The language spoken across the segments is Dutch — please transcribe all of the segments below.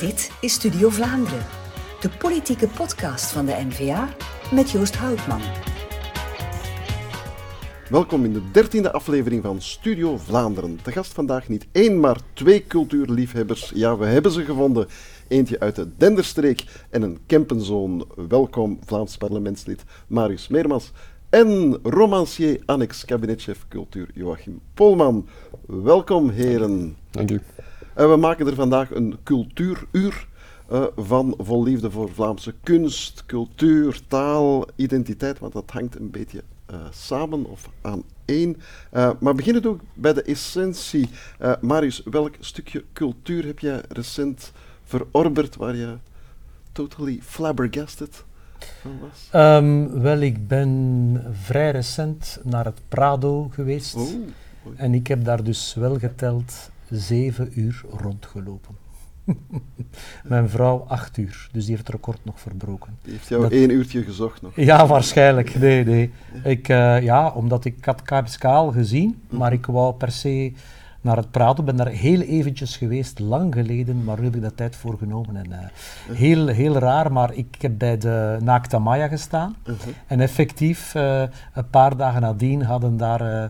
Dit is Studio Vlaanderen, de politieke podcast van de N-VA met Joost Houtman. Welkom in de dertiende aflevering van Studio Vlaanderen. De gast vandaag niet één, maar twee cultuurliefhebbers. Ja, we hebben ze gevonden. Eentje uit de Denderstreek en een Kempenzoon. Welkom, Vlaams parlementslid Marius Meermans. En romancier, annex kabinetchef cultuur Joachim Polman. Welkom, heren. Dank u. En we maken er vandaag een cultuuruur uh, van vol liefde voor Vlaamse kunst, cultuur, taal, identiteit, want dat hangt een beetje uh, samen of aan één. Uh, maar beginnen ook bij de essentie. Marius, welk stukje cultuur heb jij recent verorberd waar je totally flabbergasted was? Um, wel, ik ben vrij recent naar het Prado geweest. Oh, en ik heb daar dus wel geteld zeven uur rondgelopen. Mijn vrouw acht uur, dus die heeft het record nog verbroken. Die heeft jou dat... één uurtje gezocht nog? Ja, waarschijnlijk. Nee, nee. Ik, uh, ja, omdat ik had Kaapskaal gezien, maar ik wou per se naar het praten. ben daar heel eventjes geweest, lang geleden, maar nu heb ik daar tijd voor genomen. En, uh, heel, heel raar, maar ik heb bij de Naakta Maya gestaan. Uh -huh. En effectief, uh, een paar dagen nadien hadden daar uh,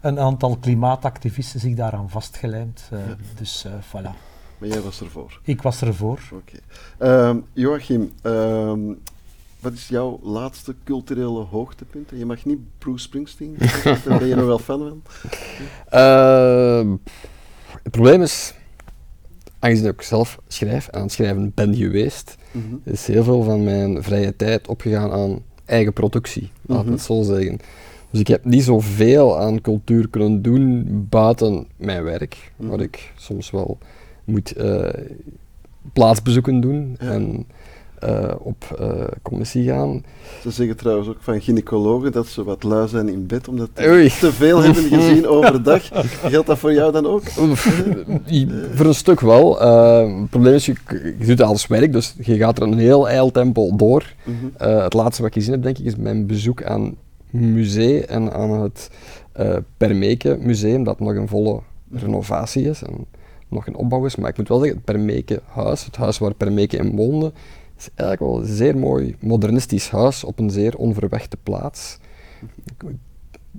een aantal klimaatactivisten zich daaraan vastgelijmd. Dus voilà. Maar jij was ervoor? Ik was ervoor. Oké. Okay. Um, Joachim, um, wat is jouw laatste culturele hoogtepunt? Je mag niet Bruce Springsteen, daar ben je nog wel fan van? Uh, het probleem is, aangezien ik zelf schrijf en aan het schrijven ben geweest, mm -hmm. is heel veel van mijn vrije tijd opgegaan aan eigen productie, laat mm -hmm. het zo zeggen. Dus ik heb niet zoveel aan cultuur kunnen doen buiten mijn werk, mm -hmm. waar ik soms wel moet uh, plaatsbezoeken doen. Ja. En, uh, op uh, commissie gaan. Ze zeggen trouwens ook van gynaecologen dat ze wat lui zijn in bed omdat ze te veel hebben gezien overdag. Geldt dat voor jou dan ook? voor een stuk wel. Uh, het probleem is, je, je doet alles werk, dus je gaat er een heel eiltempo door. Mm -hmm. het laatste wat ik gezien heb, denk ik, is mijn bezoek aan museum en aan het Permeke Museum, dat nog een volle renovatie is en nog een opbouw is. Maar ik moet wel zeggen, het Permeke huis, het huis waar Permeke in woonde, is eigenlijk wel een zeer mooi modernistisch huis op een zeer onverwachte plaats.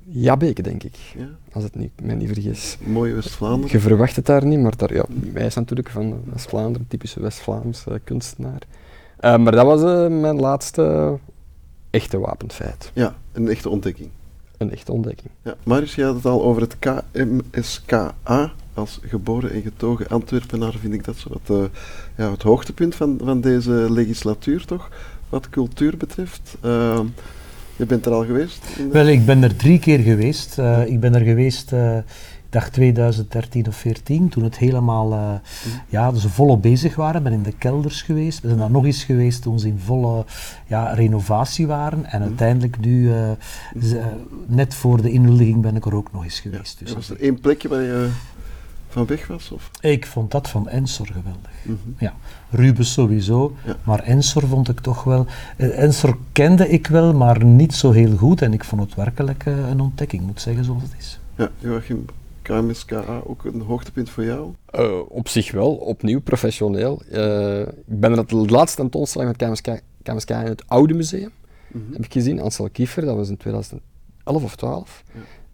Jabbeke, denk ik, ja. als het niet, mij niet vergis. Mooi West-Vlaanderen. Je verwacht het daar niet, maar daar, ja, wij zijn natuurlijk van West-Vlaanderen, typische West-Vlaams uh, kunstenaar. Uh, maar dat was uh, mijn laatste echte wapenfeit. Ja, een echte ontdekking. Een echte ontdekking. Ja, Marius, je had het al over het KMSKA. Als geboren en getogen Antwerpenaar vind ik dat zo wat, uh, ja, het hoogtepunt van, van deze legislatuur, toch? Wat cultuur betreft. Uh, je bent er al geweest? Wel, ik ben er drie keer geweest. Uh, ik ben er geweest, ik dacht 2013 of 14, toen het helemaal, uh, mm. ja, dus volop bezig waren. Ik ben in de kelders geweest. We zijn daar nog eens geweest toen ze in volle ja, renovatie waren. En mm. uiteindelijk nu, mm. net voor de inhuldiging, ben ik er ook nog eens geweest. Ja. Dus was er één plekje waar je van weg was? Of? Ik vond dat van Ensor geweldig. Mm -hmm. ja. Rubens sowieso, ja. maar Ensor vond ik toch wel... Uh, Ensor kende ik wel, maar niet zo heel goed. En ik vond het werkelijk uh, een ontdekking, moet zeggen zoals het is. Ja, Joachim, KMSKA ook een hoogtepunt voor jou? Uh, op zich wel, opnieuw professioneel. ik ben er het laatste tentoonstelling van KMSKA, KMSKA in het Oude Museum, mm -hmm. heb ik gezien. Ansel Kiefer, dat was in 2011 of 12.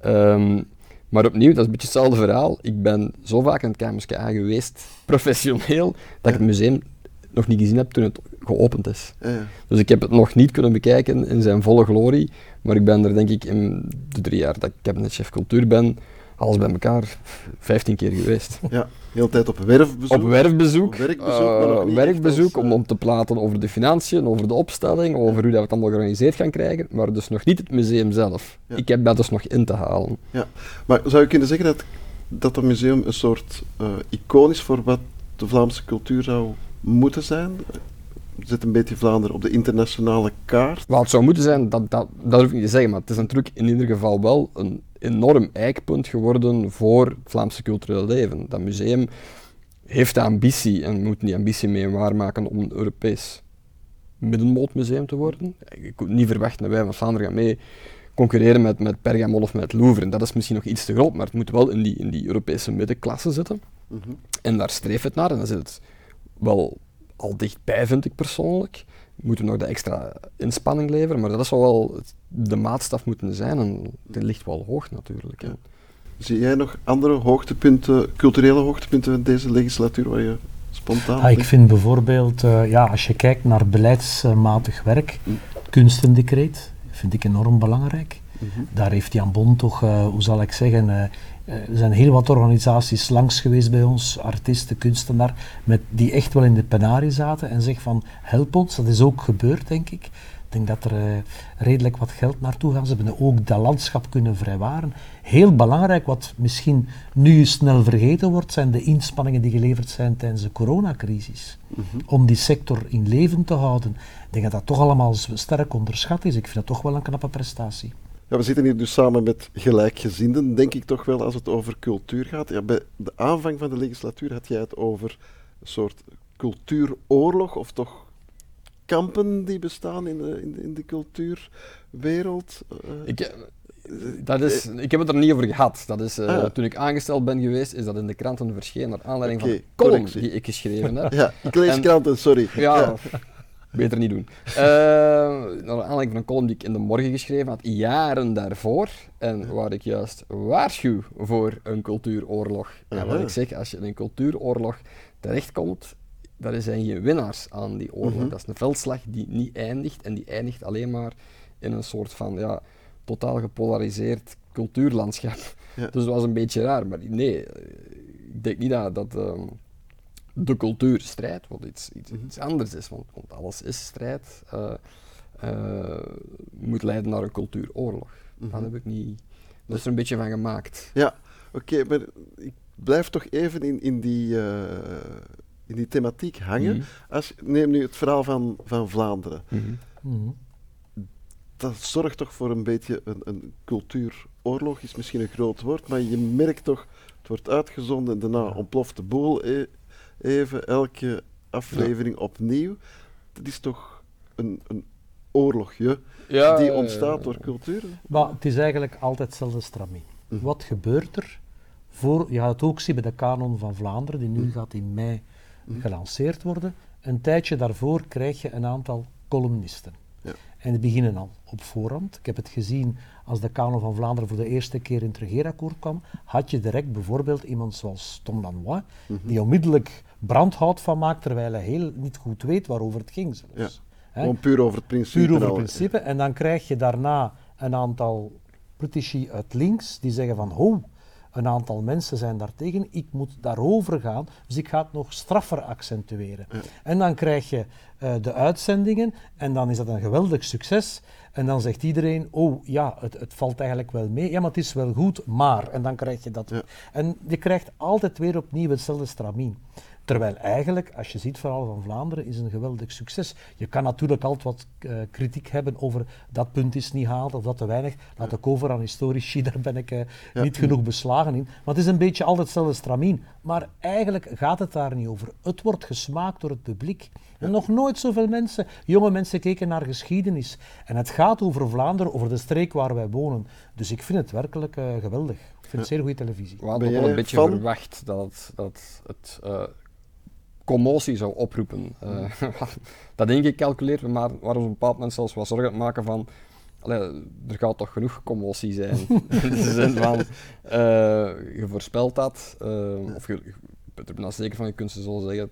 Ja. Um, maar opnieuw, dat is een beetje hetzelfde verhaal. Ik ben zo vaak in het KMSKA geweest, professioneel, dat ja. ik het museum nog niet gezien heb toen het geopend is. Ja, ja. Dus ik heb het nog niet kunnen bekijken in zijn volle glorie, maar ik ben er denk ik in de drie jaar dat ik kabinetchef cultuur ben, alles bij elkaar 15 keer geweest. Ja, de hele tijd op werfbezoek. Op werfbezoek. Op werkbezoek, uh, werkbezoek om, om te praten over de financiën, over de opstelling, over hoe dat we het allemaal georganiseerd gaan krijgen, maar dus nog niet het museum zelf. Ja. Ik heb dat dus nog in te halen. Ja, maar zou je kunnen zeggen dat dat, dat museum een soort uh, icoon is voor wat de Vlaamse cultuur zou moeten zijn? Zit een beetje Vlaanderen op de internationale kaart? Wat het zou moeten zijn, dat, dat, dat hoef ik niet te zeggen, maar het is natuurlijk in ieder geval wel een enorm eikpunt geworden voor het Vlaamse culturele leven. Dat museum heeft de ambitie en moet die ambitie mee waarmaken om een Europees middenmootmuseum te worden. Ik kon niet verwachten dat wij van Vlaanderen gaan mee concurreren met, met Pergamon of met Louvre. Dat is misschien nog iets te groot, maar het moet wel in die, in die Europese middenklasse zitten. Mm -hmm. En daar streeft het naar en dan zit het wel al dichtbij, vind ik persoonlijk. Moeten we nog de extra inspanning leveren, maar dat zou wel de maatstaf moeten zijn. En die ligt wel hoog natuurlijk. hè. Ja. Zie jij nog andere hoogtepunten, culturele hoogtepunten van deze legislatuur waar je spontaan Ah, ik vind bijvoorbeeld, eh, ja, als je kijkt naar beleidsmatig werk, Mm. kunstendecreet vind ik enorm belangrijk. Mhm. Daar heeft Jan Bon toch, eh, hoe zal ik zeggen, eh, er zijn heel wat organisaties langs geweest bij ons, artiesten, kunstenaar, met, die echt wel in de penarie zaten en zeggen van help ons, dat is ook gebeurd denk ik. Ik denk dat er eh, redelijk wat geld naartoe gaat. Ze hebben ook dat landschap kunnen vrijwaren. Heel belangrijk, wat misschien nu snel vergeten wordt, zijn de inspanningen die geleverd zijn tijdens de coronacrisis. Mhm. Om die sector in leven te houden. Ik denk dat dat toch allemaal sterk onderschat is. Ik vind dat toch wel een knappe prestatie. Ja, we zitten hier dus samen met gelijkgezinden, denk ik toch wel, als het over cultuur gaat. Ja, bij de aanvang van de legislatuur had jij het over een soort cultuuroorlog, of toch kampen die bestaan in de, in de, in de cultuurwereld. Eh, Ik, dat is, ik heb het er niet over gehad. Dat is, eh, Ah, ja. Toen ik aangesteld ben geweest, is dat in de kranten verschenen naar aanleiding van een column correctie. die ik geschreven heb. ja, ik lees En- kranten, sorry. Ja, beter niet doen. Eh naar aanleiding van een column die ik in de morgen geschreven had, jaren daarvoor, en waar ik juist waarschuw voor een cultuuroorlog. En wat ik zeg, als je in een cultuuroorlog terechtkomt, dan zijn geen winnaars aan die oorlog. Mhm. Dat is een veldslag die niet eindigt, en die eindigt alleen maar in een soort van ja, totaal gepolariseerd cultuurlandschap. Ja. Dus dat was een beetje raar, maar nee, ik denk niet dat, dat ehm, de cultuurstrijd wat iets, iets, Mhm. iets anders is, want, want alles is strijd, eh, eh, moet leiden naar een cultuuroorlog. Mhm. Dat heb ik niet, dat is er een beetje van gemaakt. Ja, oké, maar ik blijf toch even in, in, die, eh, in die thematiek hangen. Mhm. Als, neem nu het verhaal van, van Vlaanderen. Mhm. Mhm. dat zorgt toch voor een beetje een, een cultuuroorlog, is misschien een groot woord, maar je merkt toch, het wordt uitgezonden en daarna ontploft de boel even, elke aflevering opnieuw. Dat is toch een, een oorlogje Ja, die ontstaat door cultuur? Maar het is eigenlijk altijd hetzelfde stramien. Mhm. Wat gebeurt er? Voor, je gaat het ook zien bij de kanon van Vlaanderen, die nu gaat in mei Mhm. gelanceerd worden. Een tijdje daarvoor krijg je een aantal columnisten. Ja. En die beginnen al op voorhand. Ik heb het gezien als de kanon van Vlaanderen voor de eerste keer in het regeerakkoord kwam, had je direct bijvoorbeeld iemand zoals Tom Lanois, Mhm. die onmiddellijk brandhout van maakt, terwijl hij heel niet goed weet waarover het ging zelfs. Hè? Gewoon puur over het principe. Puur over het principe. En dan krijg je daarna een aantal politici uit links die zeggen van, ho, een aantal mensen zijn daartegen, ik moet daarover gaan, dus ik ga het nog straffer accentueren. Ja. En dan krijg je eh, de uitzendingen en dan is dat een geweldig succes. En dan zegt iedereen, oh ja, het, het valt eigenlijk wel mee. Ja, maar het is wel goed, maar. En dan krijg je dat. Ja. En je krijgt altijd weer opnieuw hetzelfde stramien. Terwijl eigenlijk, als je ziet het verhaal van Vlaanderen, is een geweldig succes. Je kan natuurlijk altijd wat eh, kritiek hebben over dat punt is niet gehaald of dat te weinig. Laat ik over aan historici, daar ben ik eh, Ja. niet genoeg beslagen in. Maar het is een beetje altijd hetzelfde stramien. Maar eigenlijk gaat het daar niet over. Het wordt gesmaakt door het publiek. En nog nooit zoveel mensen, jonge mensen, keken naar geschiedenis. En het gaat over Vlaanderen, over de streek waar wij wonen. Dus ik vind het werkelijk eh, geweldig. Ik vind het zeer goede televisie. We hadden wel een beetje verwacht dat, dat het eh, commotie zou oproepen. Eh, dat ingecalculeerd, maar waren we op een bepaald moment zelfs wat zorgen het maken van allee, er gaat toch genoeg commotie zijn. In de zin van, eh, je voorspelt dat, eh, of je, je bent er bijna zeker van, je kunt ze zo zeggen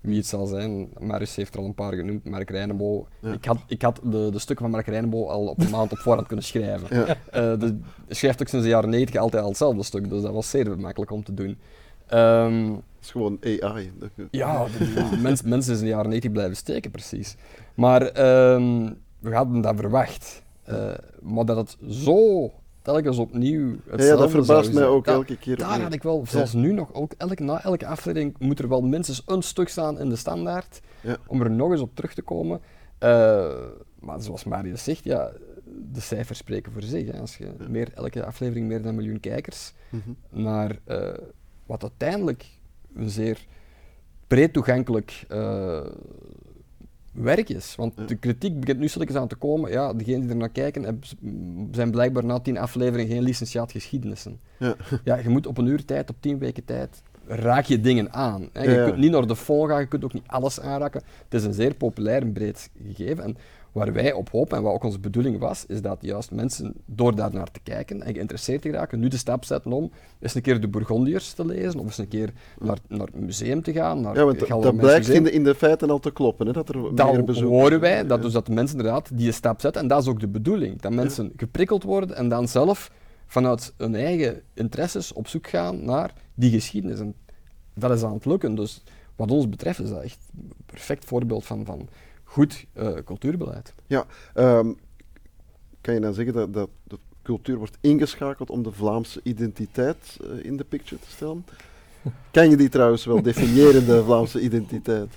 wie het zal zijn. Marius heeft er al een paar genoemd, Mark Reinebo. Ja. Ik had, ik had de, de stukken van Mark Reinebo al op een maand op voorhand kunnen schrijven. Ja. De, hij schrijft ook sinds de jaren 90 altijd al hetzelfde stuk, dus dat was zeer makkelijk om te doen. Het is gewoon AI. Ja, de mens, mensen is in de jaren 90 blijven steken, precies. Maar ehm, we hadden dat verwacht. Eh, maar dat het zo telkens opnieuw hetzelfde Ja, ja, dat verbaast mij ook dat- elke keer. Daar had ik wel, zelfs nu nog, ook elke, na elke aflevering moet er wel minstens een stuk staan in de standaard, Ja. om er nog eens op terug te komen. Eh, maar zoals Marius zegt, ja, de cijfers spreken voor zich. Hè. Als je meer, elke aflevering meer dan een miljoen kijkers Mhm. naar eh, wat uiteindelijk een zeer breed toegankelijk eh, werk is. Want Ja. de kritiek begint nu stilletjes aan te komen. Ja, degenen die er naar kijken zijn blijkbaar na tien afleveringen geen licentiaat geschiedenissen. Ja. Ja, je moet op een uur tijd, op tien weken tijd, raak je dingen aan. Hè. Je Ja, kunt niet naar de vol gaan, je kunt ook niet alles aanraken. Het is een zeer populair en breed gegeven. En waar wij op hopen en wat ook onze bedoeling was, is dat juist mensen door daar naar te kijken en geïnteresseerd te raken, nu de stap zetten om eens een keer de Bourgondiërs te lezen, of eens een keer naar, naar het museum te gaan. Naar Ja, want dat, dat blijkt in de, in de feiten al te kloppen, hè, dat er meer Dan bezoek horen wij dat, dus dat mensen inderdaad die stap zetten, en dat is ook de bedoeling, dat mensen geprikkeld worden en dan zelf vanuit hun eigen interesses op zoek gaan naar die geschiedenis. En dat is aan het lukken. Dus wat ons betreft is dat echt een perfect voorbeeld van, van goed eh, cultuurbeleid. Ja, ehm, kan je dan zeggen dat, dat de cultuur wordt ingeschakeld om de Vlaamse identiteit eh, in de picture te stellen? Kan je die trouwens wel definiëren, de Vlaamse identiteit?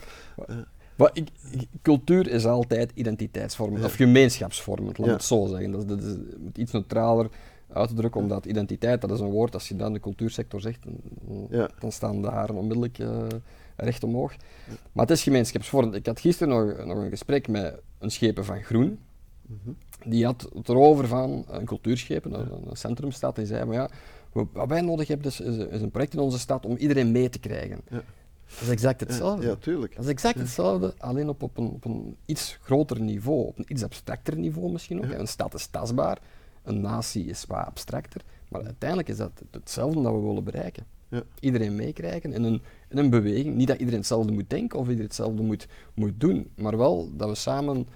Maar ik, ik- cultuur is altijd identiteitsvormend, Ja. of gemeenschapsvormend, laat Ja. het zo zeggen. Dat is, dat iets neutraler uit te drukken, omdat identiteit, dat is een woord, als je dat in de cultuursector zegt, dan, Ja. dan staan de haren onmiddellijk eh, recht omhoog. Maar het is gemeenschapsvormend. Ik had gisteren nog, nog een gesprek met een schepen van Groen. Mhm. Die had het erover van een cultuurschepen, een, een centrumstad, die zei, maar ja, wat wij nodig hebben is, is, een project in onze stad om iedereen mee te krijgen. Ja. Dat is exact hetzelfde. Ja, tuurlijk. Dat is exact hetzelfde, alleen op, op, een, op een iets groter niveau, op een iets abstracter niveau misschien ook. Ja. Een stad is tastbaar, een natie is wat abstracter, maar uiteindelijk is dat het- hetzelfde dat we willen bereiken. Ja. Iedereen meekrijgen in een, in een beweging. Niet dat iedereen hetzelfde moet denken of iedereen hetzelfde moet, moet doen, maar wel dat we samen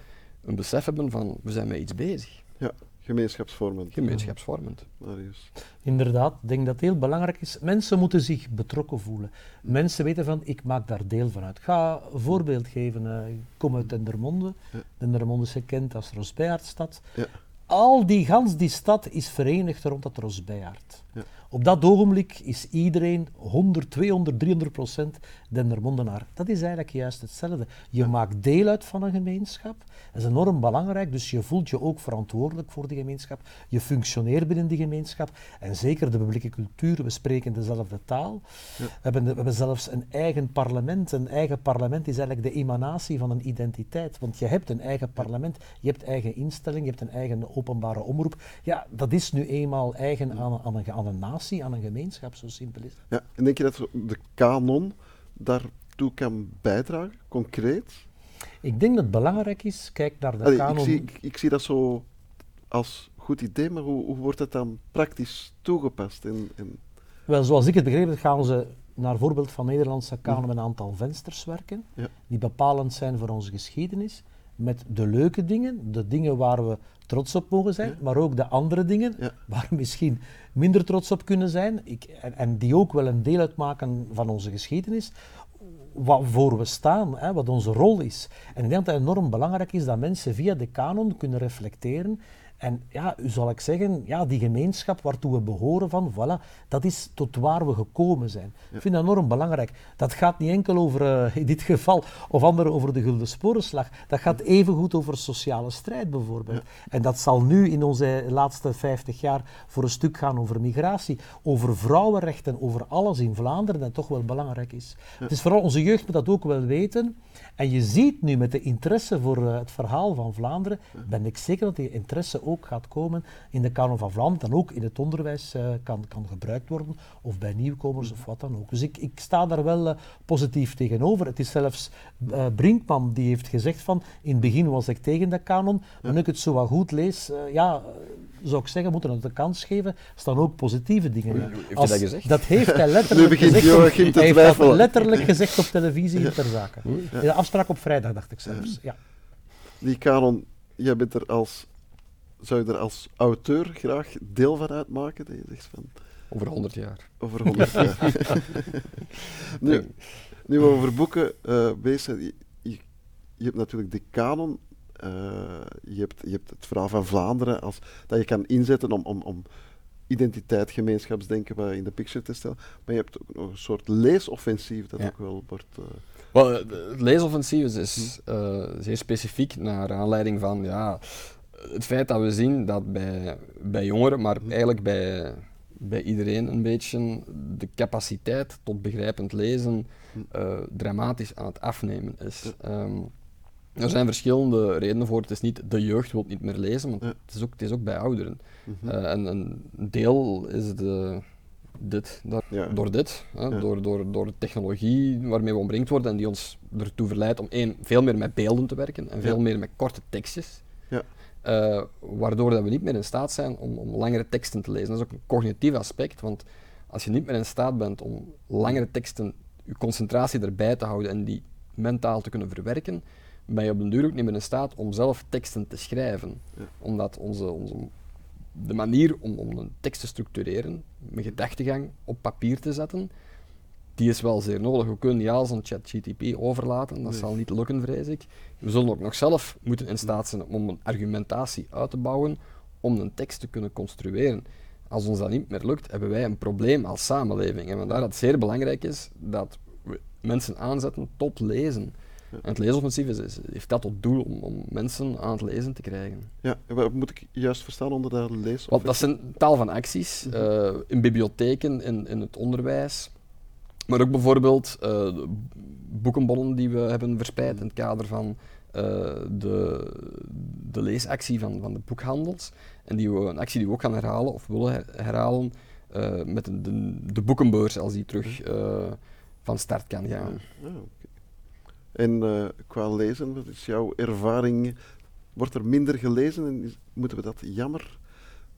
een besef hebben van we zijn met iets bezig. Ja, gemeenschapsvormend. Gemeenschapsvormend. Marius. Inderdaad, ik denk dat het heel belangrijk is. Mensen moeten zich betrokken voelen. Mensen weten van, ik maak daar deel van uit. Ik ga een voorbeeld geven. eh, ik kom uit Dendermonde. Ja. Dendermonde is gekend als Rosbeaardstad. Ja. Al die, gans die stad is verenigd rond dat Rosbeaard. Ja. Op dat ogenblik is iedereen 100, 200, 300 procent Dendermondenaar. Dat is eigenlijk juist hetzelfde. Je maakt deel uit van een gemeenschap. Dat is enorm belangrijk, dus je voelt je ook verantwoordelijk voor die gemeenschap. Je functioneert binnen die gemeenschap. En zeker de publieke cultuur, we spreken dezelfde taal. We, hebben, we hebben zelfs een eigen parlement. Een eigen parlement is eigenlijk de emanatie van een identiteit. Want je hebt een eigen parlement, je hebt eigen instelling, je hebt een eigen openbare omroep. Ja, dat is nu eenmaal eigen aan, aan, een, aan een aan een gemeenschap, zo simpel is het. Ja, en denk je dat de kanon daartoe kan bijdragen, concreet? Ik denk dat het belangrijk is, kijk naar de Allee, kanon. ik, zie, ik, ik zie dat zo als goed idee, maar hoe, hoe wordt dat dan praktisch toegepast? In, in, Wel, zoals ik het begrepen heb, gaan ze naar voorbeeld van Nederlandse kanon met een aantal vensters werken, Ja. die bepalend zijn voor onze geschiedenis, met de leuke dingen, de dingen waar we trots op mogen zijn, maar ook de andere dingen Ja. waar misschien minder trots op kunnen zijn, ik, en, die ook wel een deel uitmaken van onze geschiedenis, waarvoor we staan, hè, wat onze rol is. En ik denk dat het enorm belangrijk is dat mensen via de kanon kunnen reflecteren en ja, u zal ik zeggen, ja, die gemeenschap waartoe we behoren van, voilà, dat is tot waar we gekomen zijn. Ik vind dat enorm belangrijk. Dat gaat niet enkel over, eh, in dit geval, of andere over de Gulden Sporenslag. Dat gaat evengoed over sociale strijd bijvoorbeeld. En dat zal nu in onze laatste 50 jaar voor een stuk gaan over migratie, over vrouwenrechten, over alles in Vlaanderen, dat toch wel belangrijk is. Het is vooral onze jeugd moet dat ook wel weten. En je ziet nu met de interesse voor eh, het verhaal van Vlaanderen, ben ik zeker dat die interesse ook gaat komen in de Kanon van Vlaanderen, dan ook in het onderwijs eh, kan, kan gebruikt worden, of bij nieuwkomers of wat dan ook. Dus ik, ik sta daar wel eh, positief tegenover. Het is zelfs eh, Brinkman die heeft gezegd van, in het begin was ik tegen de kanon, maar nu ik het zo wat goed lees, ja, zou ik zeggen, moeten we het een kans geven, staan ook positieve dingen in. Heeft hij dat gezegd? Dat heeft hij letterlijk Nu begint gezegd. op- Joachim te hij heeft dat twijfelen. letterlijk gezegd op televisie in ter zake. In de afspraak op vrijdag, dacht ik zelfs. Ja. die kanon, jij bent er als, zou je er als auteur graag deel van uitmaken? Dat je zegt van, Over 100 jaar. over 100 jaar. nu, nu we over boeken eh bezig zijn, je, je, je hebt natuurlijk de kanon, eh, je, hebt, je hebt het verhaal van Vlaanderen, als, dat je kan inzetten om, om, om identiteit, gemeenschapsdenken in de picture te stellen. Maar je hebt ook nog een soort leesoffensief dat Ja. ook wel wordt... eh, Wel, het leesoffensief is, is eh, zeer specifiek naar aanleiding van ja, het feit dat we zien dat bij, bij jongeren, maar eigenlijk bij, bij iedereen een beetje de capaciteit tot begrijpend lezen eh, dramatisch aan het afnemen is. Ehm, er zijn verschillende redenen voor. Het is niet de jeugd wil niet meer lezen, want Ja. het, is ook, het is ook bij ouderen. Eh, en een deel is de dit. Ja. Door dit, hè, Ja. door, door, door de technologie waarmee we omringd worden en die ons ertoe verleidt om één, veel meer met beelden te werken en veel meer met korte tekstjes. Eh, waardoor dat we niet meer in staat zijn om, om langere teksten te lezen. Dat is ook een cognitief aspect, want als je niet meer in staat bent om langere teksten, je concentratie erbij te houden en die mentaal te kunnen verwerken, ben je op den duur ook niet meer in staat om zelf teksten te schrijven. Ja. Omdat onze, onze, de manier om, om een tekst te structureren, mijn gedachtegang op papier te zetten, die is wel zeer nodig. We kunnen niet alles aan ChatGTP overlaten, dat Nee. zal niet lukken, vrees ik. We zullen ook nog zelf moeten in staat zijn om een argumentatie uit te bouwen om een tekst te kunnen construeren. Als ons dat niet meer lukt, hebben wij een probleem als samenleving. En vandaar dat het zeer belangrijk is dat we mensen aanzetten tot lezen. Ja. En het leesoffensief is, is- heeft dat tot doel om, om mensen aan het lezen te krijgen. Ja, en wat moet ik juist verstaan onder dat lees? Want dat zijn taal van acties, Mhm. eh, in bibliotheken, in, in het onderwijs. Maar ook bijvoorbeeld eh, de boekenbonnen die we hebben verspreid in het kader van eh, de, de leesactie van, van de boekhandels. En die we, een actie die we ook gaan herhalen, of willen her- herhalen, eh, met de, de, de boekenbeurs als die terug eh, van start kan gaan. Ah, oké. En eh, qua lezen, wat is jouw ervaring? Wordt er minder gelezen en is- moeten we dat jammer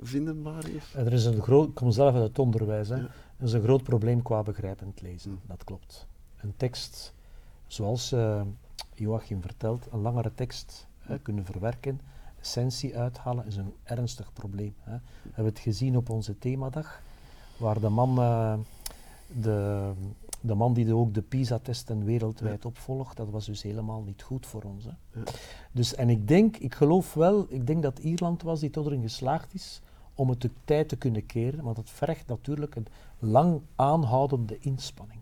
vinden, Marius? Er is een groot, ik kom zelf uit het onderwijs, hè. Ja. Er is een groot probleem qua begrijpend lezen, Mm. dat klopt. Een tekst, zoals eh, Joachim vertelt, een langere tekst hè, kunnen verwerken, essentie uithalen, is een ernstig probleem. Hè. We hebben het gezien op onze themadag, waar de man, eh, de, de man die de- ook de PISA-testen wereldwijd opvolgt, dat was dus helemaal niet goed voor ons. Hè. Ja. Dus, en ik denk, ik geloof wel, ik denk dat Ierland was die tot erin geslaagd is om het de tijd te kunnen keren, want het vergt natuurlijk een lang aanhoudende inspanning.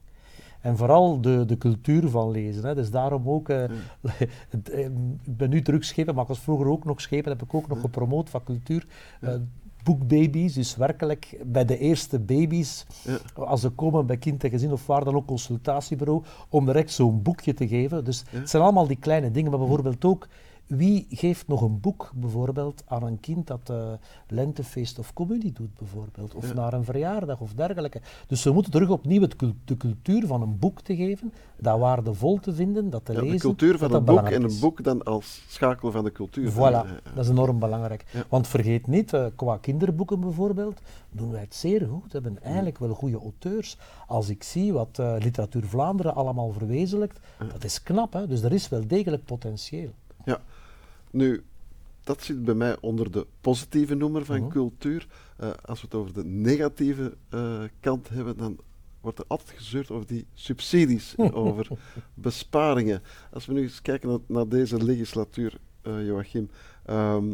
En vooral de, de cultuur van lezen. Hè. Dus daarom ook, eh, eh, ik ben nu terug schepen, maar ik was vroeger ook nog schepen, heb ik ook nog gepromoot van cultuur. Eh, boekbabies, dus werkelijk bij de eerste baby's, Ja. als ze komen bij kind en gezin of waar dan ook consultatiebureau, om direct zo'n boekje te geven. Dus Ja. het zijn allemaal die kleine dingen, maar bijvoorbeeld ook, wie geeft nog een boek bijvoorbeeld aan een kind dat eh, lentefeest of communie doet bijvoorbeeld, of Ja. naar een verjaardag of dergelijke. Dus we moeten terug opnieuw het de cultuur van een boek te geven, dat waardevol te vinden, dat te Ja, lezen. de cultuur van dat een dat boek en een boek dan als schakel van de cultuur. Voilà, Ja, dat is enorm belangrijk. Want vergeet niet, eh, qua kinderboeken bijvoorbeeld, doen wij het zeer goed. We hebben eigenlijk wel goede auteurs. Als ik zie wat eh, Literatuur Vlaanderen allemaal verwezenlijkt, dat is knap. Hè? Dus er is wel degelijk potentieel. Ja, nu, dat zit bij mij onder de positieve noemer van Mhm. cultuur. Eh, als we het over de negatieve eh, kant hebben, dan wordt er altijd gezeurd over die subsidies en over besparingen. Als we nu eens kijken naar, naar deze legislatuur, eh, Joachim, ehm,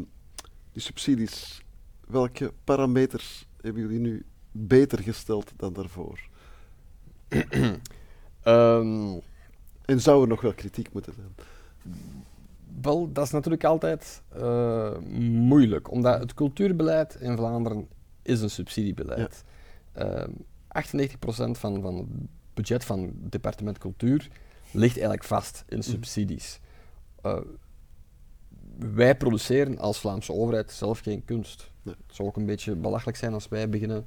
die subsidies, welke parameters hebben jullie nu beter gesteld dan daarvoor? Ehm, En zou er nog wel kritiek moeten zijn? Wel, dat is natuurlijk altijd eh, moeilijk, omdat het cultuurbeleid in Vlaanderen is een subsidiebeleid. Ehm 98% van, van het budget van het departement cultuur ligt eigenlijk vast in subsidies. Eh, wij produceren als Vlaamse overheid zelf geen kunst. Nee. Het zou ook een beetje belachelijk zijn als wij beginnen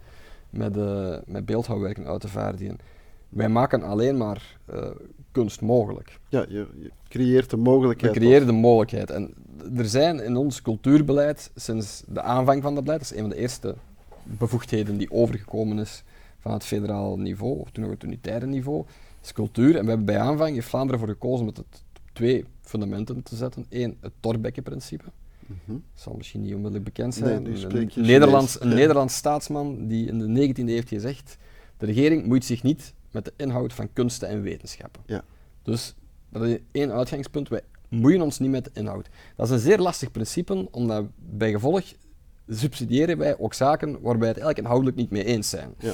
met, eh, met beeldhouwwerken uit te vaardigen. Wij maken alleen maar eh, kunst mogelijk. Ja, je, je creëert de We mogelijkheid. creëren de mogelijkheid. En er zijn in ons cultuurbeleid, sinds de aanvang van dat beleid, dat is een van de eerste bevoegdheden die overgekomen is van het federaal niveau, of toen nog het unitaire niveau, is cultuur. En we hebben bij aanvang, heeft Vlaanderen voor gekozen met het twee fundamenten te zetten. Eén, het Thorbecke-principe. Mhm. Dat zal misschien niet onmiddellijk bekend Nee, zijn. nu een, Nederlands, een ja. Nederlands staatsman die in de 19e eeuw heeft gezegd, de regering moeit zich niet met de inhoud van kunsten en wetenschappen. Ja. Dus dat is één uitgangspunt. Wij moeien ons niet met de inhoud. Dat is een zeer lastig principe, omdat bij gevolg subsidiëren wij ook zaken waar wij het eigenlijk inhoudelijk niet mee eens zijn. Ja.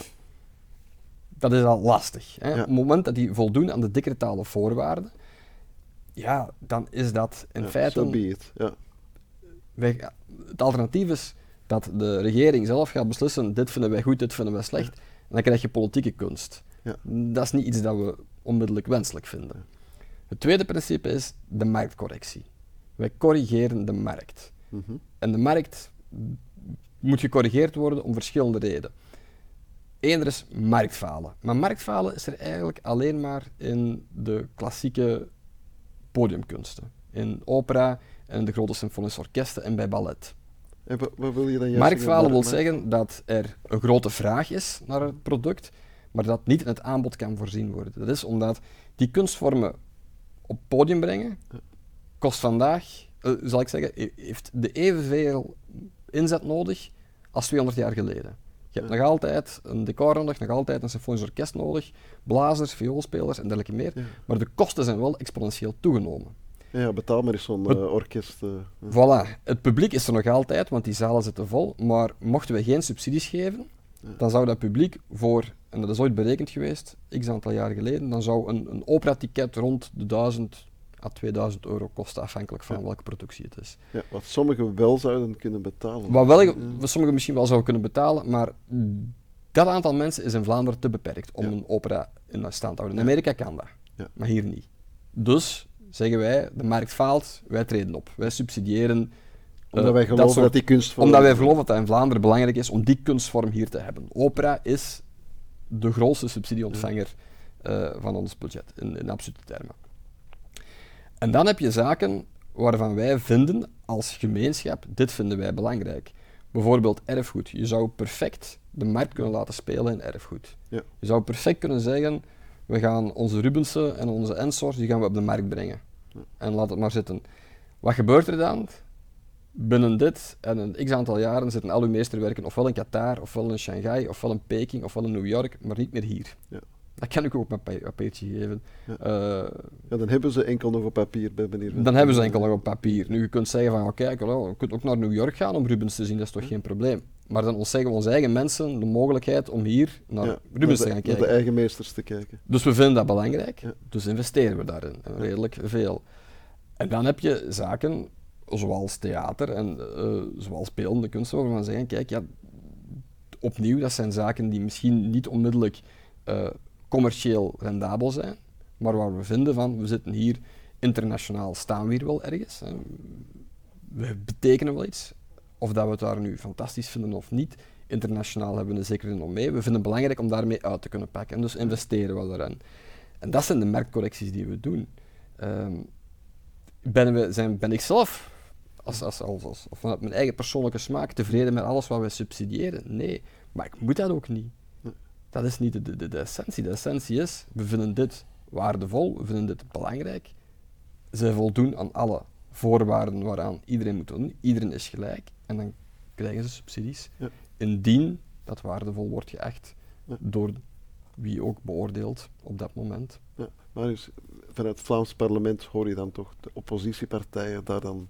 Dat is al lastig. Hè? Ja. Op het moment dat die voldoen aan de decretale voorwaarden, ja, dan is dat in Ja, feite... so it. Ja. wij- het alternatief is dat de regering zelf gaat beslissen, dit vinden wij goed, dit vinden wij slecht. En dan krijg je politieke kunst. Ja. Dat is niet iets dat we onmiddellijk wenselijk vinden. Het tweede principe is de marktcorrectie. Wij corrigeren de markt. Mhm. En de markt moet gecorrigeerd worden om verschillende redenen. Eén, er is marktfalen. Maar marktfalen is er eigenlijk alleen maar in de klassieke podiumkunsten. In opera en de grote symfonische orkesten en bij ballet. En wa- wat wil je dan Marktfalen wil zeggen? zeggen dat er een grote vraag is naar het product, maar dat niet in het aanbod kan voorzien worden. Dat is omdat die kunstvormen op podium brengen, kost vandaag, eh, zal ik zeggen, he- heeft de evenveel inzet nodig als 200 jaar geleden. Je hebt nog altijd een decor nodig, nog altijd een symfonisch orkest nodig, blazers, vioolspelers en dergelijke meer, Ja. maar de kosten zijn wel exponentieel toegenomen. Ja, betaal maar eens zo'n eh, orkest. ja. Voilà, het publiek is er nog altijd, want die zalen zitten vol. Maar mochten we geen subsidies geven, dan zou dat publiek voor, en dat is ooit berekend geweest, x aantal jaar geleden, dan zou een, een opera-ticket rond de 1000 à 2000 euro kosten, afhankelijk van Ja. welke productie het is. Ja, wat sommigen wel zouden kunnen betalen. Wat wel, wat sommigen misschien wel zouden kunnen betalen, maar dat aantal mensen is in Vlaanderen te beperkt om Ja. een opera in stand te houden. In. Amerika kan dat, maar hier niet. Dus zeggen wij, de markt faalt, wij treden op. Wij subsidiëren Omdat eh, wij geloven dat, soort- die kunstvorm... omdat wij geloven dat het in Vlaanderen belangrijk is om die kunstvorm hier te hebben. Opera is de grootste subsidieontvanger eh, van ons budget, in, in absolute termen. En dan heb je zaken waarvan wij vinden als gemeenschap, dit vinden wij belangrijk. Bijvoorbeeld erfgoed. Je zou perfect de markt kunnen laten spelen in erfgoed. Ja. Je zou perfect kunnen zeggen, we gaan onze Rubensen en onze Ensors, die gaan we op de markt brengen. En laat het maar zitten. Wat gebeurt er dan? Binnen dit en een x aantal jaren zitten al uw meesterwerken ofwel in Qatar, ofwel in Shanghai, ofwel in Peking, ofwel in New York, maar niet meer hier. Ja. Dat kan ik ook pa- papiertje geven. Ja. Eh, Ja, dan hebben ze enkel nog op papier bij meneer dan hebben ze enkel nog op papier. Nu, je kunt zeggen van, oh, kijk, wel, je kunt ook naar New York gaan om Rubens te zien, dat is toch geen probleem. Maar dan ontzeggen we onze eigen mensen de mogelijkheid om hier naar Ja, Rubens naar te gaan naar de kijken. eigen meesters te kijken. Dus we vinden dat belangrijk, dus investeren we daarin, redelijk veel. En dan heb je zaken zoals theater en eh, zoals beeldende kunst, waarvan we zeggen, kijk, ja, opnieuw, dat zijn zaken die misschien niet onmiddellijk eh, commercieel rendabel zijn, maar waar we vinden van, we zitten hier internationaal, staan we hier wel ergens. hè. We betekenen wel iets. Of dat we het daar nu fantastisch vinden of niet, internationaal hebben we er zeker in om mee. We vinden het belangrijk om daarmee uit te kunnen pakken. En dus investeren we daarin. En dat zijn de marktcorrecties die we doen. Ben, we, zijn, ben ik zelf, als, als, als, als, of vanuit mijn eigen persoonlijke smaak, tevreden met alles wat we subsidiëren? Nee, maar ik moet dat ook niet. Dat is niet de, de, de, de essentie. De essentie is, we vinden dit waardevol, we vinden dit belangrijk. Ze voldoen aan alle voorwaarden waaraan iedereen moet doen. Iedereen is gelijk en dan krijgen ze subsidies. Ja. Indien dat waardevol wordt geacht Ja. door wie ook beoordeelt op dat moment. Ja, maar dus, vanuit het Vlaams parlement hoor je dan toch de oppositiepartijen daar dan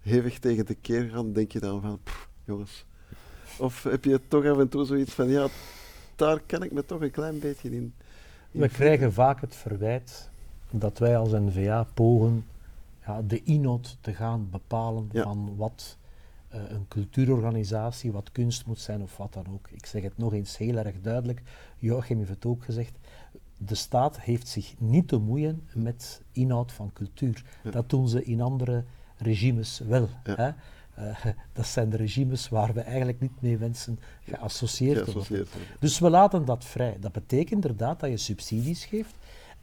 hevig tegen de keer gaan. Denk je dan van, pff, jongens. Of heb je toch af en toe zoiets van, ja, daar kan ik me toch een klein beetje in. in We vinden. krijgen vaak het verwijt dat wij als NVA pogen ja, de inhoud te gaan bepalen Ja. van wat eh, een cultuurorganisatie, wat kunst moet zijn of wat dan ook. Ik zeg het nog eens heel erg duidelijk, Joachim heeft het ook gezegd, de staat heeft zich niet te moeien met inhoud van cultuur. Ja. Dat doen ze in andere regimes wel. Ja. Hè? Eh, dat zijn de regimes waar we eigenlijk niet mee wensen geassocieerd te worden. Dus we laten dat vrij. Dat betekent inderdaad dat je subsidies geeft.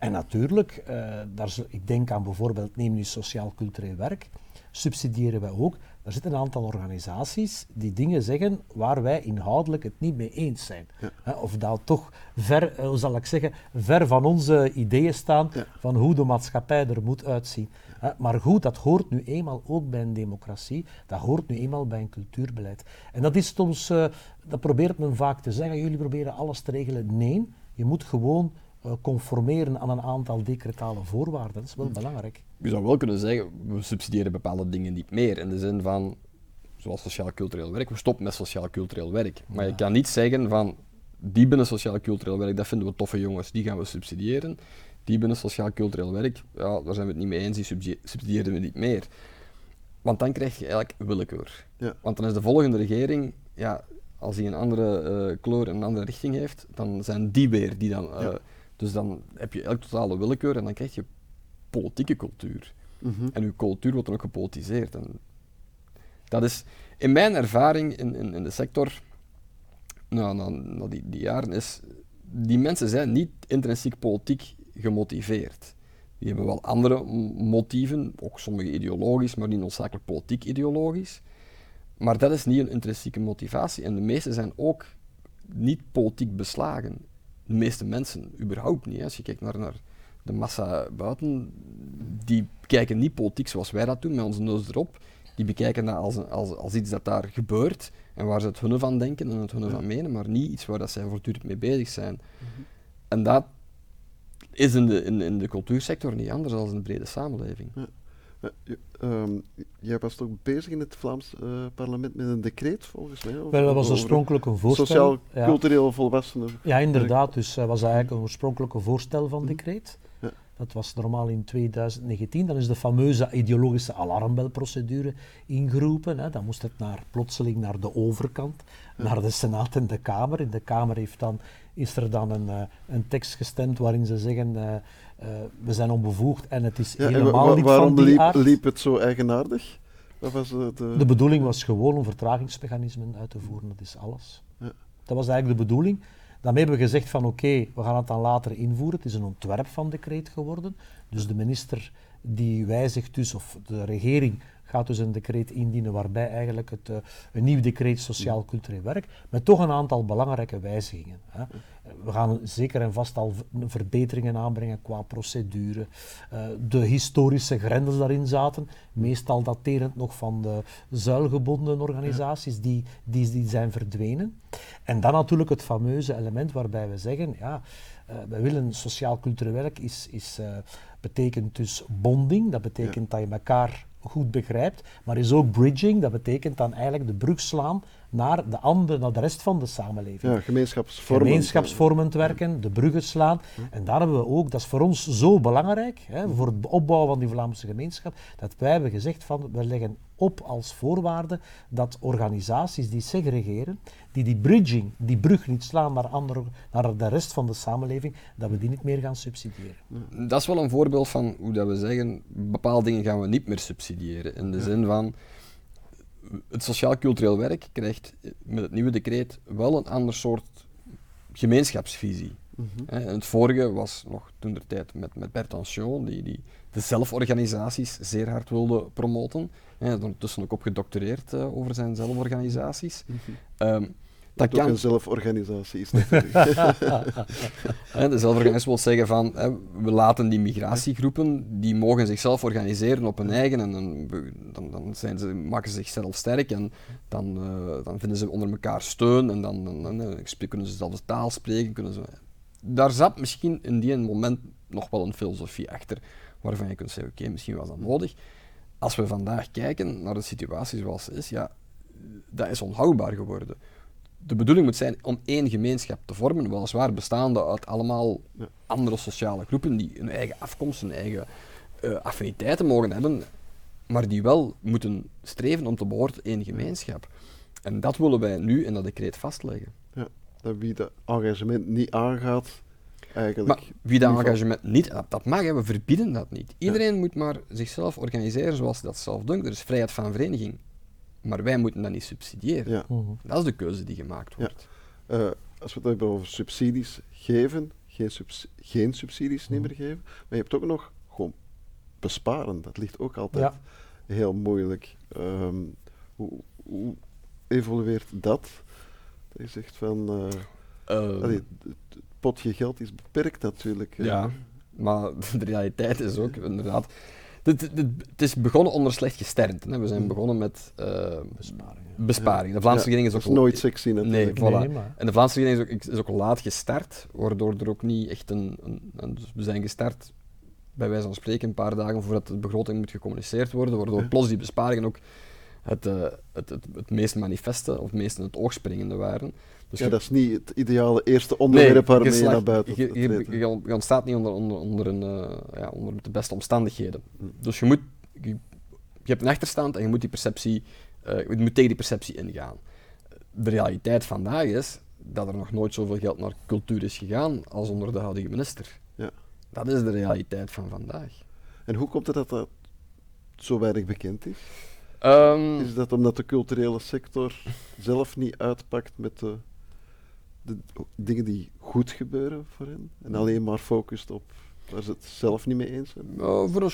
En natuurlijk, eh, daar, zo- ik denk aan bijvoorbeeld, neem nu sociaal-cultureel werk, subsidiëren wij ook. Er zitten een aantal organisaties die dingen zeggen waar wij inhoudelijk het niet mee eens zijn. Ja. Of dat toch ver, eh, hoe zal ik zeggen, ver van onze ideeën staan Ja. van hoe de maatschappij er moet uitzien. Maar goed, dat hoort nu eenmaal ook bij een democratie, dat hoort nu eenmaal bij een cultuurbeleid. En dat is soms, eh, dat probeert men vaak te zeggen, jullie proberen alles te regelen. Nee, je moet gewoon conformeren aan een aantal decretale voorwaarden. Dat is wel belangrijk. Je zou wel kunnen zeggen, we subsidiëren bepaalde dingen niet meer. In de zin van, zoals sociaal-cultureel werk, we stoppen met sociaal-cultureel werk. Maar je kan niet zeggen van, die binnen sociaal-cultureel werk, dat vinden we toffe jongens, die gaan we subsidiëren. Die binnen sociaal-cultureel werk, ja, daar zijn we het niet mee eens, die subsidiëren we niet meer. Want dan krijg je eigenlijk willekeur. Ja. Want dan is de volgende regering, ja, als die een andere eh, kleur en een andere richting heeft, dan zijn die weer die dan... eh, Ja. Dus dan heb je elk totale willekeur en dan krijg je politieke cultuur. Mhm. En uw cultuur wordt dan ook gepolitiseerd. En dat is in mijn ervaring in, in, in de sector nou, na, na die, die jaren, is die mensen zijn niet intrinsiek politiek gemotiveerd. Die hebben wel andere motieven, ook sommige ideologisch, maar niet noodzakelijk politiek ideologisch. Maar dat is niet een intrinsieke motivatie. En de meeste zijn ook niet politiek beslagen. De meeste mensen überhaupt niet. hè. Als je kijkt naar, naar de massa buiten, die kijken niet politiek zoals wij dat doen, met onze neus erop. Die bekijken dat als, als, als iets dat daar gebeurt en waar ze het hunne van denken en het hunne van menen, maar niet iets waar dat zij voortdurend mee bezig zijn. En dat is in de, in, in de cultuursector niet anders dan in de brede samenleving. Je- ehm, jij was toch bezig in het Vlaams eh, parlement met een decreet, volgens mij? Wel, dat was oorspronkelijk een voorstel. ja. Sociaal-cultureel volwassenen. Ja, inderdaad. Dus dat was eigenlijk een oorspronkelijke voorstel van Mhm. decreet. Ja. Dat was normaal in 2019. Dan is de fameuze ideologische alarmbelprocedure ingeroepen. Hè. Dan moest het naar, plotseling naar de overkant, naar de Senaat en de Kamer. In de Kamer heeft dan, is er dan een, eh, een tekst gestemd waarin ze zeggen eh, we zijn onbevoegd en het is Ja, helemaal wa- niet waarom van die liep, aard. liep het zo eigenaardig? Wat was de, de- De bedoeling was gewoon om vertragingsmechanismen uit te voeren, dat is alles. Ja. Dat was eigenlijk de bedoeling. Daarmee hebben we gezegd van oké, we gaan het dan later invoeren. Het is een ontwerp van decreet geworden. Dus de minister die wijzigt dus, of de regering gaat dus een decreet indienen waarbij eigenlijk het, eh, een nieuw decreet sociaal-cultureel werk, met toch een aantal belangrijke wijzigingen. Hè. We gaan zeker en vast al verbeteringen aanbrengen qua procedure. Eh, de historische grendels daarin zaten, meestal daterend nog van de zuilgebonden organisaties, die, die, die zijn verdwenen. En dan natuurlijk het fameuze element waarbij we zeggen, ja, eh, wij willen sociaal-cultureel werk, is, is, betekent dus bonding, dat betekent dat je elkaar goed begrijpt, maar is ook bridging, dat betekent dan eigenlijk de brug slaan naar de andere, naar de rest van de samenleving ja, gemeenschapsvormen? gemeenschapsvormend werken, de bruggen slaan. En daar hebben we ook, dat is voor ons zo belangrijk, hè, voor het opbouwen van die Vlaamse gemeenschap, dat wij hebben gezegd van, we leggen op als voorwaarde dat organisaties die segregeren, die die bridging, die brug niet slaan naar, andere, naar de rest van de samenleving, dat we die niet meer gaan subsidiëren. Dat is wel een voorbeeld van hoe dat we zeggen, bepaalde dingen gaan we niet meer subsidiëren. In de zin van, het sociaal-cultureel werk krijgt met het nieuwe decreet wel een ander soort gemeenschapsvisie. En het vorige was nog toen de tijd met, met Bert Anciot, die, die de zelforganisaties zeer hard wilde promoten. Hij is ondertussen ook op gedoctoreerd eh, over zijn zelforganisaties. Ehm, dat Dat ook kan, een zelforganisatie is natuurlijk. De zelforganisatie wil zeggen van, hè, we laten die migratiegroepen, die mogen zichzelf organiseren op hun eigen en dan, dan, dan zijn ze, maken ze zichzelf sterk en dan, eh, dan vinden ze onder elkaar steun en dan, dan, dan, eh, kunnen ze dezelfde taal spreken. Kunnen ze, daar zat misschien in die moment nog wel een filosofie achter, waarvan je kunt zeggen, oké, misschien was dat nodig. Als we vandaag kijken naar de situatie zoals ze is, ja, dat is onhoudbaar geworden de bedoeling moet zijn om één gemeenschap te vormen, weliswaar bestaande uit allemaal Ja. andere sociale groepen die hun eigen afkomst, hun eigen eh, affiniteiten mogen hebben, maar die wel moeten streven om te behoren tot één gemeenschap. En dat willen wij nu in dat decreet vastleggen. ja, dat wie dat engagement niet aangaat, eigenlijk... Maar wie dat engagement niet, dat, dat mag, hè, we verbieden dat niet. Iedereen moet maar zichzelf organiseren zoals hij dat zelf doet. Er is vrijheid van vereniging. Maar wij moeten dat niet subsidiëren. Ja. Mhm. Dat is de keuze die gemaakt Ja. wordt. Eh, als we het hebben over subsidies geven, geen, subs- geen subsidies niet meer geven, maar je hebt ook nog gewoon besparen. Dat ligt ook altijd Ja. heel moeilijk. Ehm, hoe, hoe evolueert dat? Dat je zegt van, eh, Eh, allee, het, potje geld is beperkt natuurlijk. Ja, maar de realiteit is ook inderdaad. Dit- dit- het is begonnen onder slecht gesternte. Hè. We zijn begonnen met eh, Besparingen. besparing. De Vlaamse Ja, regering is dat ook is nooit sexy Nee, natuurlijk. voilà. Nee, maar- En de Vlaamse regering is ook, is ook laat gestart, waardoor er ook niet echt een. een, een- dus we zijn gestart, bij wijze van spreken, een paar dagen voordat de begroting moet gecommuniceerd worden, waardoor Ja. plots die besparingen ook het, eh, het, het, het meest manifeste, of het meest in het oog springende waren. Dus ja, je- dat is niet het ideale eerste onderwerp waarmee je slag- naar buiten je, je, ontstaat niet onder, onder, onder, een, eh, ja, onder de beste omstandigheden. Mm. Dus je moet, je, je hebt een achterstand en je moet, die perceptie, eh, je moet tegen die perceptie ingaan. De realiteit vandaag is dat er nog nooit zoveel geld naar cultuur is gegaan als onder de huidige minister. Ja. Dat is de realiteit van vandaag. En hoe komt het dat dat zo weinig bekend is? Ehm, Is dat omdat de culturele sector zelf niet uitpakt met de de dingen die goed gebeuren voor hen en alleen maar focust op waar ze het zelf niet mee eens zijn? Uh, voor een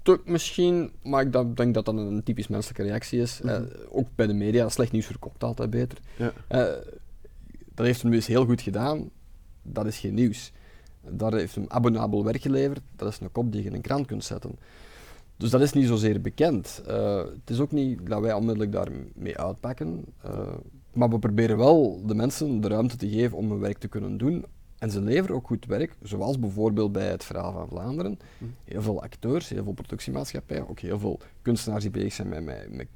stuk misschien, maar ik denk dat dat een typisch menselijke reactie is. Mm ook bij de media, slecht nieuws verkoopt altijd beter. Ja. Uh, dat heeft hem dus heel goed gedaan, dat is geen nieuws. Daar heeft hem abonnabel werk geleverd, dat is een kop die je in een krant kunt zetten. Dus dat is niet zozeer bekend. Uh, het is ook niet dat wij onmiddellijk daarmee uitpakken. Uh, maar we proberen wel de mensen de ruimte te geven om hun werk te kunnen doen. En ze leveren ook goed werk, zoals bijvoorbeeld bij het Verhaal van Vlaanderen. Hm. Heel veel acteurs, heel veel productiemaatschappijen, ook heel veel kunstenaars die bezig zijn met, met, met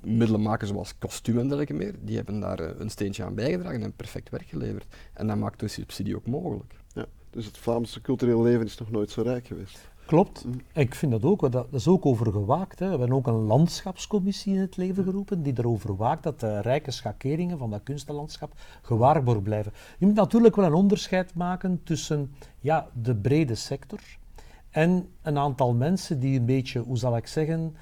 middelen maken zoals kostuum en dergelijke meer. Die hebben daar eh, een steentje aan bijgedragen en perfect werk geleverd. En dat maakt de subsidie ook mogelijk. Ja, dus het Vlaamse cultureel leven is nog nooit zo rijk geweest. Klopt. Ik vind dat ook. Dat is ook over gewaakt. Hè. We hebben ook een landschapscommissie in het leven geroepen die erover waakt dat de rijke schakeringen van dat kunstenlandschap gewaarborgd blijven. Je moet natuurlijk wel een onderscheid maken tussen ja, de brede sector en een aantal mensen die een beetje, hoe zal ik zeggen,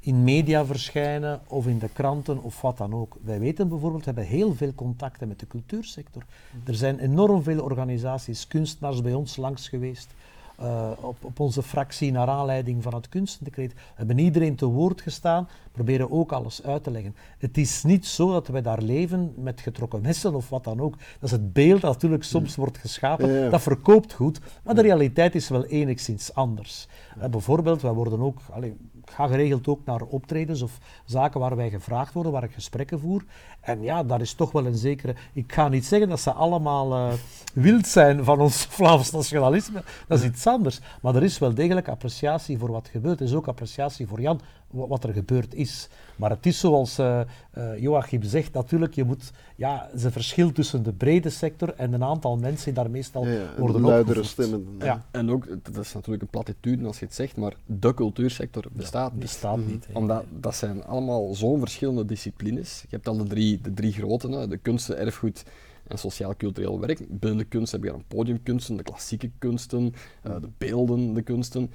in media verschijnen of in de kranten of wat dan ook. Wij weten bijvoorbeeld, we hebben heel veel contacten met de cultuursector. Er zijn enorm veel organisaties, kunstenaars bij ons langs geweest uh, op, op, onze fractie naar aanleiding van het kunstendecreet. Hebben iedereen te woord gestaan, proberen ook alles uit te leggen. Het is niet zo dat wij daar leven met getrokken messen of wat dan ook. Dat is het beeld dat natuurlijk soms wordt geschapen. Dat verkoopt goed, maar de realiteit is wel enigszins anders. Uh, bijvoorbeeld, wij worden ook, ik ga geregeld ook naar optredens of zaken waar wij gevraagd worden, waar ik gesprekken voer. En ja, daar is toch wel een zekere... Ik ga niet zeggen dat ze allemaal uh, wild zijn van ons Vlaams nationalisme. Dat is iets anders. Maar er is wel degelijk appreciatie voor wat gebeurt. Er is ook appreciatie voor Jan, wat er gebeurd is. Maar het is zoals uh, uh, Joachim zegt, natuurlijk, je moet, ja, ze verschil tussen de brede sector en een aantal mensen die daar meestal ja, ja, worden luidere stemmen. Ja. En ook, dat is natuurlijk een platitude als je het zegt, maar de cultuursector bestaat niet. Bestaat niet. Omdat dat zijn allemaal zo'n verschillende disciplines. Je hebt al de drie, de drie grote, de kunsten, erfgoed en sociaal-cultureel werk. Binnen de kunst heb je dan podiumkunsten, de klassieke kunsten, uh, de beeldende kunsten.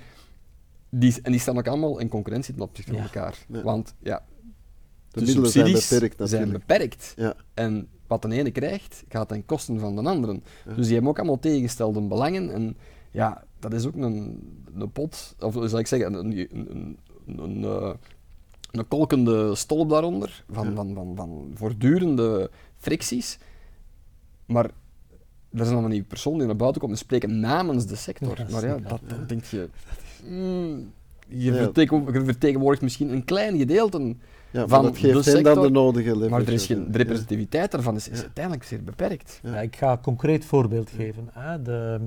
Die, en die staan ook allemaal in concurrentie ten opzichte van elkaar. Want ja, de, de subsidies zijn beperkt. Zijn beperkt. Ja. En wat de ene krijgt, gaat ten kosten van de andere. Dus die hebben ook allemaal tegengestelde belangen. En ja, dat is ook een, een pot, of zal ik zeggen, een, een, een, een, eh, een kolkende stolp daaronder, van, van, van, van voortdurende fricties. Maar er zijn allemaal niet personen die naar buiten komen en spreken namens de sector. maar ja, dat, dan denk je... Mm, je, vertegenwoordigt misschien een klein gedeelte ja, van dat geeft de sector, dan de nodige maar er is geen, de representativiteit daarvan is, is uiteindelijk zeer beperkt. Ja. ik ga een concreet voorbeeld geven. Hè. De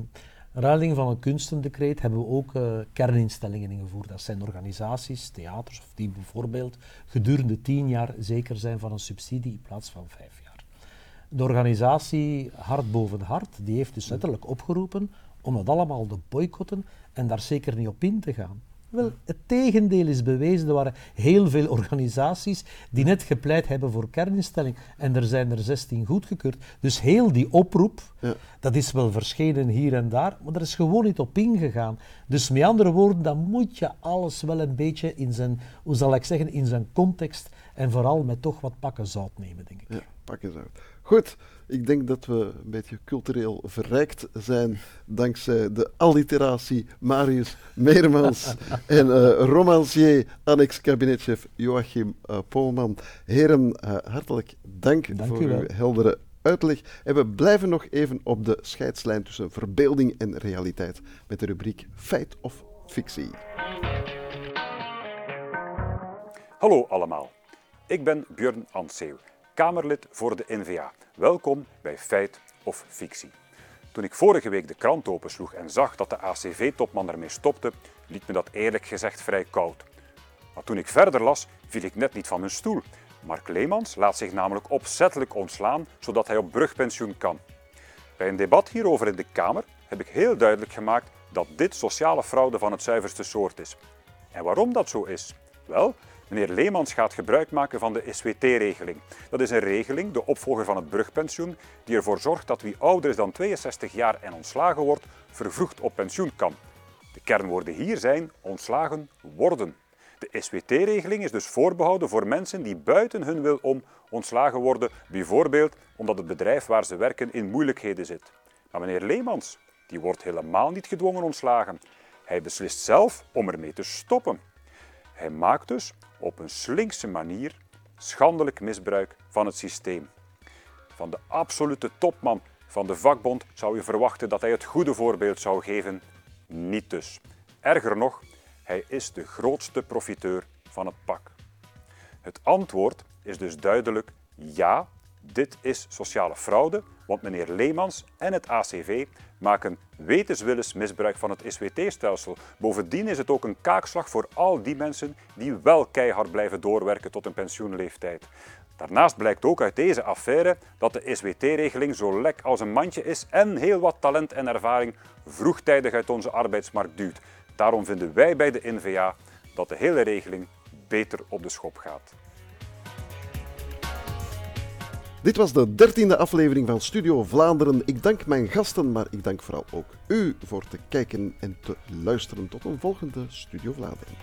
ruiling van een kunstendecreet hebben we ook uh, kerninstellingen ingevoerd. Dat zijn organisaties, theaters, of die bijvoorbeeld gedurende tien jaar zeker zijn van een subsidie in plaats van vijf jaar. De organisatie Hart Boven Hart, die heeft dus letterlijk opgeroepen om dat allemaal te boycotten en daar zeker niet op in te gaan. Wel, het tegendeel is bewezen. Er waren heel veel organisaties die net gepleit hebben voor kerninstelling. En er zijn er 16 goedgekeurd. Dus heel die oproep, ja. dat is wel verschenen hier en daar, maar er is gewoon niet op ingegaan. Dus met andere woorden, dan moet je alles wel een beetje in zijn, hoe zal ik zeggen, in zijn context en vooral met toch wat pakken zout nemen, denk ik. Ja, pakken zout. Goed, ik denk dat we een beetje cultureel verrijkt zijn dankzij de alliteratie Marius Meermans en uh, romancier, annex-kabinetchef Joachim uh, Polman. Heren, uh, hartelijk dank, dank voor uw heldere uitleg. En we blijven nog even op de scheidslijn tussen verbeelding en realiteit met de rubriek Feit of Fictie. Hallo allemaal, ik ben Björn Anseeuw Kamerlid voor de NVA. Welkom bij Feit of Fictie. Toen ik vorige week de krant opensloeg en zag dat de ACV-topman ermee stopte, liet me dat eerlijk gezegd vrij koud. Maar toen ik verder las, viel ik net niet van mijn stoel. Mark Leemans laat zich namelijk opzettelijk ontslaan, zodat hij op brugpensioen kan. Bij een debat hierover in de Kamer heb ik heel duidelijk gemaakt dat dit sociale fraude van het zuiverste soort is. En waarom dat zo is? Wel, Meneer Leemans gaat gebruik maken van de SWT-regeling. Dat is een regeling, de opvolger van het brugpensioen, die ervoor zorgt dat wie ouder is dan 62 jaar en ontslagen wordt, vervroegd op pensioen kan. De kernwoorden hier zijn ontslagen worden. De SWT-regeling is dus voorbehouden voor mensen die buiten hun wil om ontslagen worden, bijvoorbeeld omdat het bedrijf waar ze werken in moeilijkheden zit. Maar meneer Leemans, die wordt helemaal niet gedwongen ontslagen. Hij beslist zelf om ermee te stoppen. Hij maakt dus op een slinkse manier schandelijk misbruik van het systeem. Van de absolute topman van de vakbond zou je verwachten dat hij het goede voorbeeld zou geven. Niet dus. Erger nog, hij is de grootste profiteur van het pak. Het antwoord is dus duidelijk ja, dit is sociale fraude, want meneer Leemans en het ACV maken wetenswillens misbruik van het SWT-stelsel. Bovendien is het ook een kaakslag voor al die mensen die wel keihard blijven doorwerken tot een pensioenleeftijd. Daarnaast blijkt ook uit deze affaire dat de SWT-regeling zo lek als een mandje is en heel wat talent en ervaring vroegtijdig uit onze arbeidsmarkt duwt. Daarom vinden wij bij de NVA dat de hele regeling beter op de schop gaat. Dit was de dertiende aflevering van Studio Vlaanderen. Ik dank mijn gasten, maar ik dank vooral ook u voor te kijken en te luisteren. Tot een volgende Studio Vlaanderen.